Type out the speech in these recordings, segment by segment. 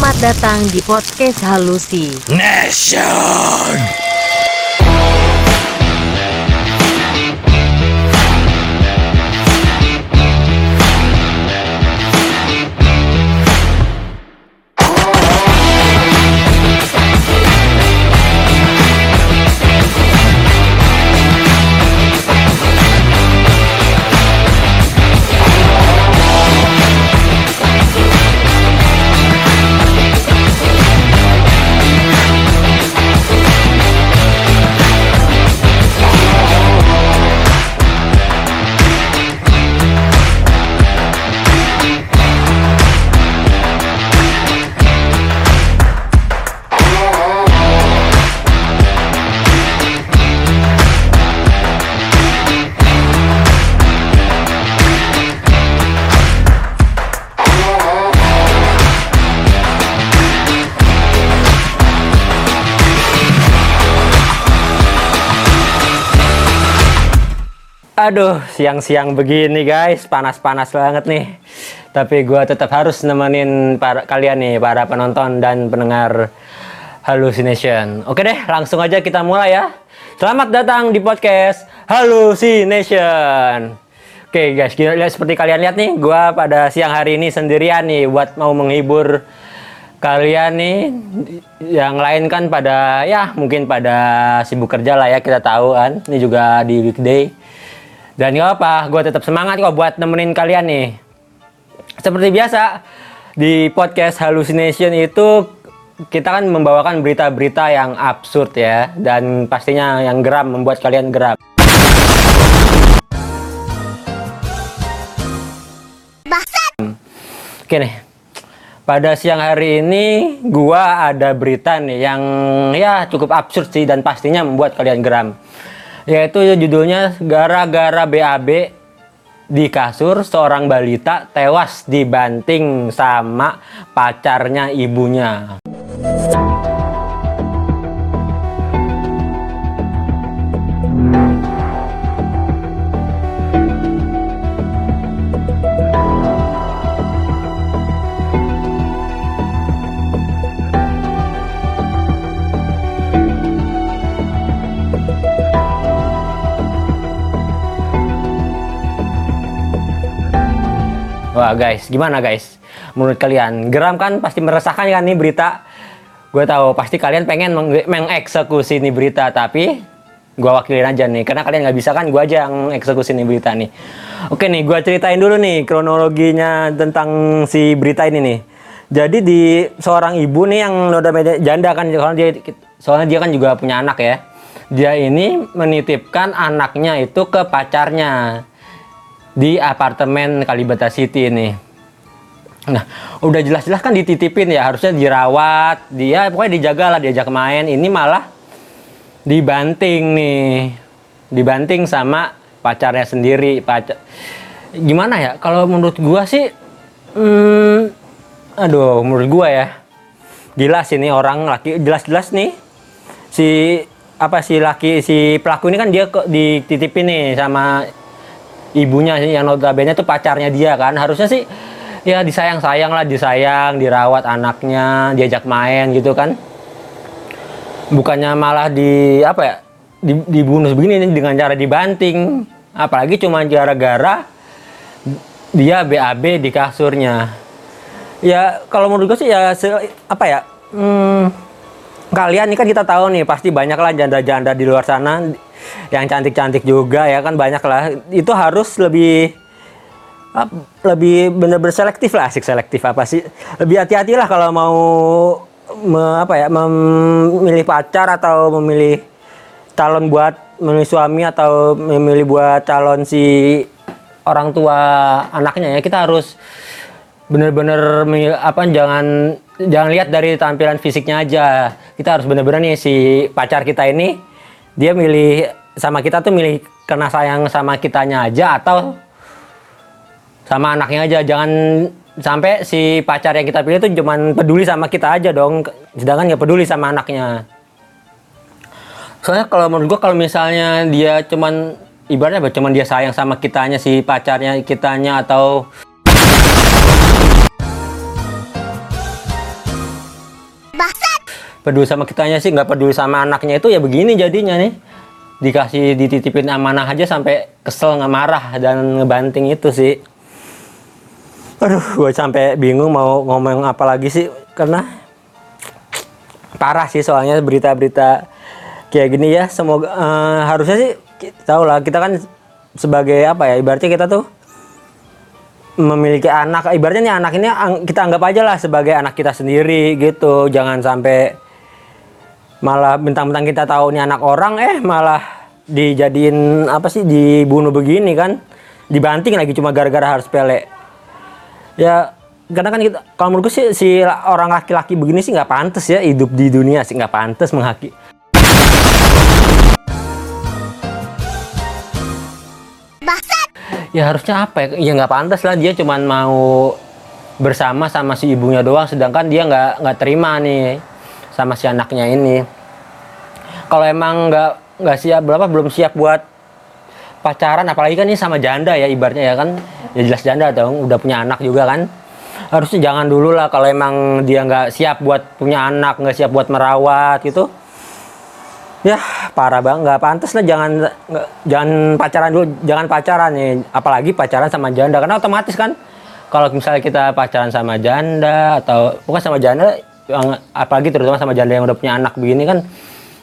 Selamat datang di podcast Halusi. Nation. Aduh, siang-siang begini guys, panas-panas banget nih. Tapi gua tetap harus nemenin para kalian nih, para penonton dan pendengar Hallucination. Oke deh, langsung aja kita mulai ya. Selamat datang di podcast Hallucination. Oke guys, lihat seperti kalian lihat nih, gua pada siang hari ini sendirian nih buat mau menghibur kalian nih. Yang lain kan pada ya mungkin pada sibuk kerja lah ya kita tahu kan. Ini juga di weekday. Dan gak apa, gue tetap semangat kok buat nemenin kalian nih. Seperti biasa, di podcast Hallucination itu kita kan membawakan berita-berita yang absurd ya. Dan pastinya yang geram, membuat kalian geram. Oke nih, pada siang hari ini gua ada berita nih yang ya cukup absurd sih dan pastinya membuat kalian geram yaitu judulnya gara-gara BAB di kasur seorang balita tewas dibanting sama pacarnya ibunya. Guys, gimana guys? Menurut kalian, geram kan pasti meresahkan kan nih berita? Gue tahu pasti kalian pengen meng- mengeksekusi nih berita, tapi gue wakilin aja nih, karena kalian nggak bisa kan, gue aja yang eksekusi nih berita nih. Oke nih, gue ceritain dulu nih kronologinya tentang si berita ini nih. Jadi di seorang ibu nih yang notabene janda kan, soalnya dia, soalnya dia kan juga punya anak ya. Dia ini menitipkan anaknya itu ke pacarnya di apartemen Kalibata City ini. Nah, udah jelas-jelas kan dititipin ya, harusnya dirawat, dia pokoknya dijaga lah, diajak main. Ini malah dibanting nih, dibanting sama pacarnya sendiri. Pacar, gimana ya? Kalau menurut gua sih, hmm, aduh, menurut gua ya, gila sih nih orang laki, jelas-jelas nih si apa si laki si pelaku ini kan dia kok dititipin nih sama ibunya sih yang notabene tuh pacarnya dia kan. Harusnya sih ya disayang sayang lah disayang dirawat anaknya diajak main gitu kan. Bukannya malah di apa ya di, dibunuh begini dengan cara dibanting. Apalagi cuma gara-gara dia BAB di kasurnya. Ya kalau menurut gue sih ya apa ya hmm, kalian ini kan kita tahu nih pasti banyak lah janda-janda di luar sana yang cantik-cantik juga ya kan banyak lah itu harus lebih ap- lebih bener-bener selektif lah asik selektif apa sih? Lebih hati-hati lah kalau mau me- apa ya memilih pacar atau memilih calon buat memilih suami atau memilih buat calon si orang tua anaknya ya. Kita harus bener-bener apa jangan jangan lihat dari tampilan fisiknya aja kita harus bener-bener nih si pacar kita ini dia milih sama kita tuh milih karena sayang sama kitanya aja atau sama anaknya aja. Jangan sampai si pacar yang kita pilih tuh cuman peduli sama kita aja dong. Sedangkan nggak peduli sama anaknya. Soalnya kalau menurut gua kalau misalnya dia cuman ibaratnya cuman dia sayang sama kitanya si pacarnya kitanya atau peduli sama kitanya sih nggak peduli sama anaknya itu ya begini jadinya nih. Dikasih dititipin amanah aja sampai kesel nggak marah dan ngebanting itu sih. Aduh gue sampai bingung mau ngomong apa lagi sih karena parah sih soalnya berita-berita kayak gini ya. Semoga eh, harusnya sih tahu lah kita kan sebagai apa ya ibaratnya kita tuh memiliki anak. Ibaratnya nih anak ini kita anggap aja lah sebagai anak kita sendiri gitu. Jangan sampai malah bentang-bentang kita tahu nih anak orang eh malah dijadiin apa sih dibunuh begini kan. Dibanting lagi cuma gara-gara harus pele. Ya karena kan kita kalau menurutku sih si orang laki-laki begini sih nggak pantas ya hidup di dunia sih nggak pantas menghaki. Ya harusnya apa ya? Ya nggak pantas lah. Dia cuman mau bersama sama si ibunya doang sedangkan dia nggak nggak terima nih sama si anaknya ini. Kalau emang nggak nggak siap berapa belum siap buat pacaran apalagi kan ini sama janda ya ibaratnya ya kan. Ya jelas janda dong udah punya anak juga kan. Harusnya jangan dulu lah kalau emang dia nggak siap buat punya anak nggak siap buat merawat gitu. Ya parah banget nggak pantas lah jangan nggak- jangan pacaran dulu jangan pacaran nih. Apalagi pacaran sama janda karena otomatis kan kalau misalnya kita pacaran sama janda atau bukan sama janda apalagi terutama sama janda yang udah punya anak begini kan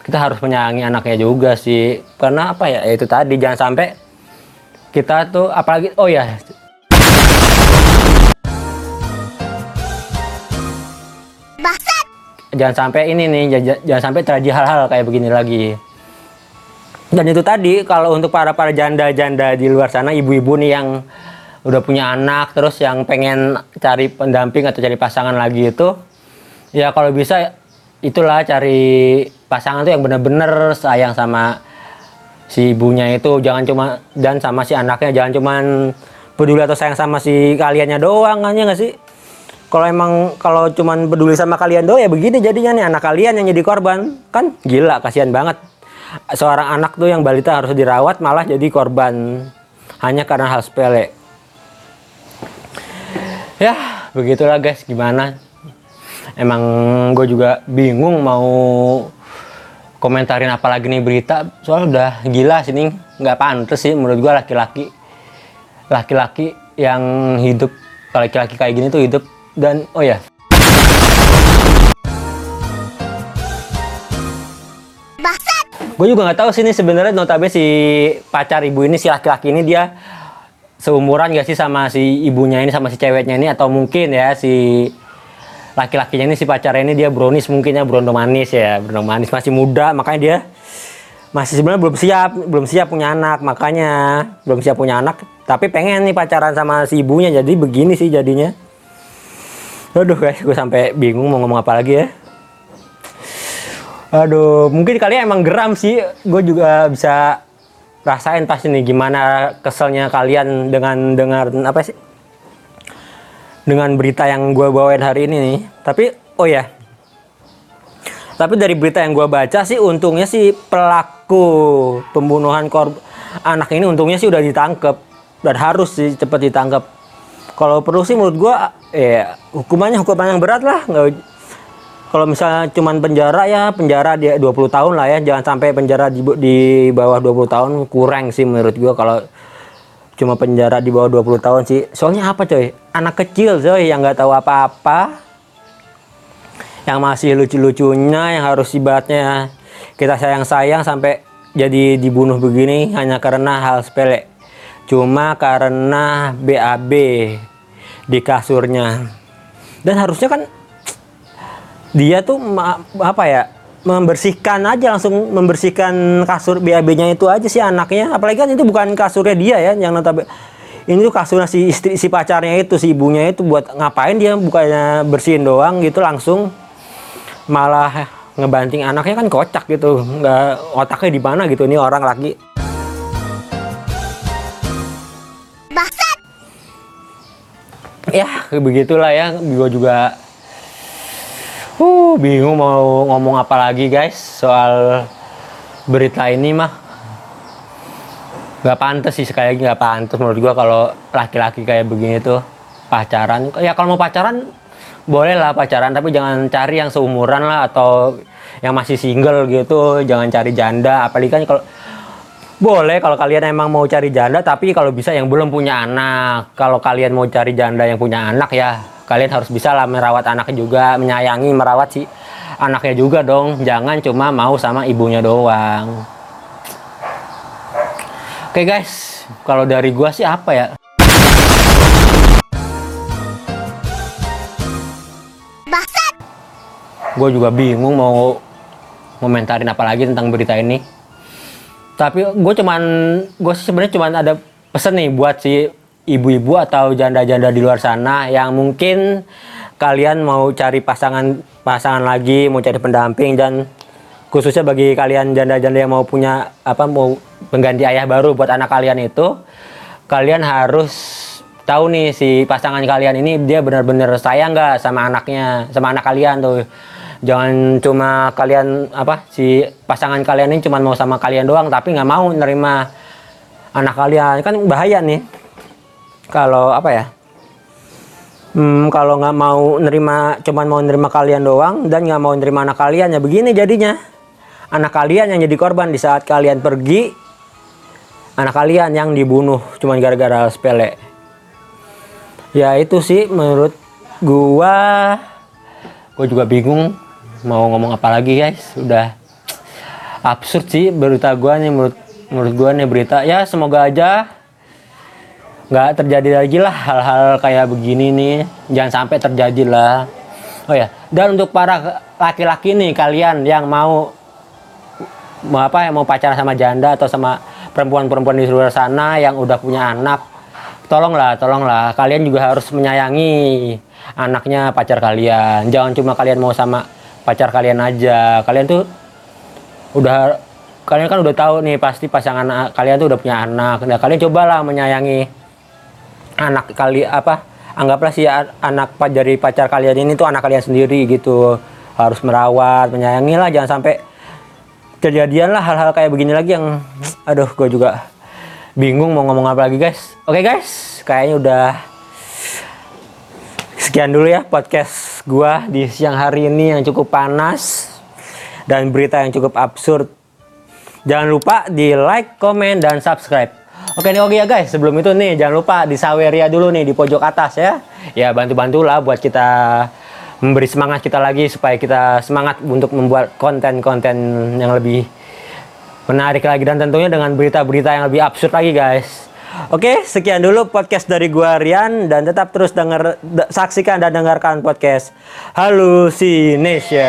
kita harus menyayangi anaknya juga sih. Karena apa ya? Ya itu tadi jangan sampai kita tuh apalagi oh ya jangan sampai ini nih jangan, jangan sampai terjadi hal-hal kayak begini lagi. Dan itu tadi kalau untuk para para janda-janda di luar sana ibu-ibu nih yang udah punya anak terus yang pengen cari pendamping atau cari pasangan lagi itu ya kalau bisa itulah cari pasangan tuh yang bener-bener sayang sama si ibunya itu. Jangan cuma dan sama si anaknya. Jangan cuman peduli atau sayang sama si kaliannya doang kan ya nggak sih? Kalau emang kalau cuman peduli sama kalian doang ya begini jadinya nih. Anak kalian yang jadi korban. Kan gila kasihan banget. Seorang anak tuh yang balita harus dirawat malah jadi korban. Hanya karena hal sepele. Ya begitulah guys. Gimana emang gue juga bingung mau komentarin apa lagi nih berita. Soalnya udah gila sini nggak pantas sih menurut gue laki-laki. Laki-laki yang hidup laki-laki kayak gini tuh hidup dan oh ya. Gue juga nggak tahu sih ini sebenarnya notabene si pacar ibu ini si laki-laki ini dia seumuran gak sih sama si ibunya ini sama si ceweknya ini? Atau mungkin ya si laki-lakinya ini si pacarnya ini dia brownies mungkinnya brondo manis ya brondo manis masih muda makanya dia masih sebenarnya belum siap belum siap punya anak makanya belum siap punya anak tapi pengen nih pacaran sama si ibunya jadi begini sih jadinya. Aduh guys gue sampai bingung mau ngomong apa lagi ya. Aduh mungkin kalian emang geram sih gue juga bisa rasain pasti nih gimana keselnya kalian dengan dengar apa sih dengan berita yang gue bawain hari ini nih. Tapi oh ya. Tapi dari berita yang gue baca sih untungnya sih pelaku pembunuhan korban anak ini untungnya sih udah ditangkap dan harus sih cepet ditangkap kalau perlu sih menurut gue ya hukumannya hukuman yang berat lah. Nggak kalau misalnya cuman penjara ya penjara dia 20 tahun lah ya. Jangan sampai penjara di, di bawah 20 tahun kurang sih menurut gue kalau cuma penjara di bawah 20 tahun sih. Soalnya apa coy? Anak kecil coy yang nggak tahu apa-apa. Yang masih lucu-lucunya yang harus ibaratnya kita sayang-sayang sampai jadi dibunuh begini hanya karena hal sepele. Cuma karena BAB di kasurnya. Dan harusnya kan dia tuh apa ya membersihkan aja langsung membersihkan kasur BAB-nya itu aja sih anaknya. Apalagi kan itu bukan kasurnya dia ya yang notabene. Ini tuh kasurnya si istri si pacarnya itu si ibunya itu buat ngapain dia bukannya bersihin doang gitu langsung malah ngebanting anaknya kan kocak gitu. Nggak otaknya di mana gitu ini orang laki ya begitulah ya. Gue juga uh bingung mau ngomong apa lagi guys soal berita ini mah. Nggak pantas sih sekali lagi nggak pantas menurut gua kalau laki-laki kayak begini tuh pacaran. Ya kalau mau pacaran boleh lah pacaran tapi jangan cari yang seumuran lah atau yang masih single gitu. Jangan cari janda apalagi kan kalau boleh kalau kalian emang mau cari janda tapi kalau bisa yang belum punya anak. Kalau kalian mau cari janda yang punya anak ya kalian harus bisa lah merawat anaknya juga menyayangi merawat si anaknya juga dong. Jangan cuma mau sama ibunya doang. Oke guys. Kalau dari gua sih apa ya? Gue juga bingung mau komentarin apa lagi tentang berita ini. Tapi gue cuman gue sebenarnya cuman ada pesen nih buat si ibu-ibu atau janda-janda di luar sana yang mungkin kalian mau cari pasangan pasangan lagi mau cari pendamping dan khususnya bagi kalian janda-janda yang mau punya apa mau pengganti ayah baru buat anak kalian itu kalian harus tahu nih si pasangan kalian ini dia benar-benar sayang nggak sama anaknya sama anak kalian tuh. Jangan cuma kalian apa si pasangan kalian ini cuma mau sama kalian doang tapi nggak mau nerima anak kalian. Kan bahaya nih kalau apa ya? Hmm, kalau nggak mau nerima cuma mau nerima kalian doang dan nggak mau nerima anak kalian ya begini jadinya. Anak kalian yang jadi korban di saat kalian pergi anak kalian yang dibunuh cuma gara-gara sepele. Ya itu sih menurut gua. Gua juga bingung mau ngomong apa lagi guys. Udah absurd sih berita gua nih menurut menurut gua nih berita. Ya semoga aja nggak terjadi lagi lah hal-hal kayak begini nih. Jangan sampai terjadi lah. Oh ya dan untuk para laki-laki nih kalian yang mau mau apa ya mau pacaran sama janda atau sama perempuan-perempuan di luar sana yang udah punya anak tolonglah tolonglah. Kalian juga harus menyayangi anaknya pacar kalian. Jangan cuma kalian mau sama pacar kalian aja. Kalian tuh udah kalian kan udah tahu nih pasti pasangan kalian tuh udah punya anak. Nah kalian cobalah menyayangi anak kali apa anggaplah si anak dari pacar kalian ini tuh anak kalian sendiri gitu harus merawat menyayangi lah jangan sampai kejadian lah hal-hal kayak begini lagi yang aduh gue juga bingung mau ngomong apa lagi guys oke guys kayaknya udah sekian dulu ya podcast gua di siang hari ini yang cukup panas dan berita yang cukup absurd. Jangan lupa di like, komen, dan subscribe. Oke nih oke ya guys, sebelum itu nih jangan lupa di Saweria dulu nih di pojok atas ya. Ya bantu-bantulah buat kita memberi semangat kita lagi supaya kita semangat untuk membuat konten-konten yang lebih menarik lagi dan tentunya dengan berita-berita yang lebih absurd lagi guys. Oke, sekian dulu podcast dari gua Rian dan tetap terus denger saksikan dan dengarkan podcast Halusination.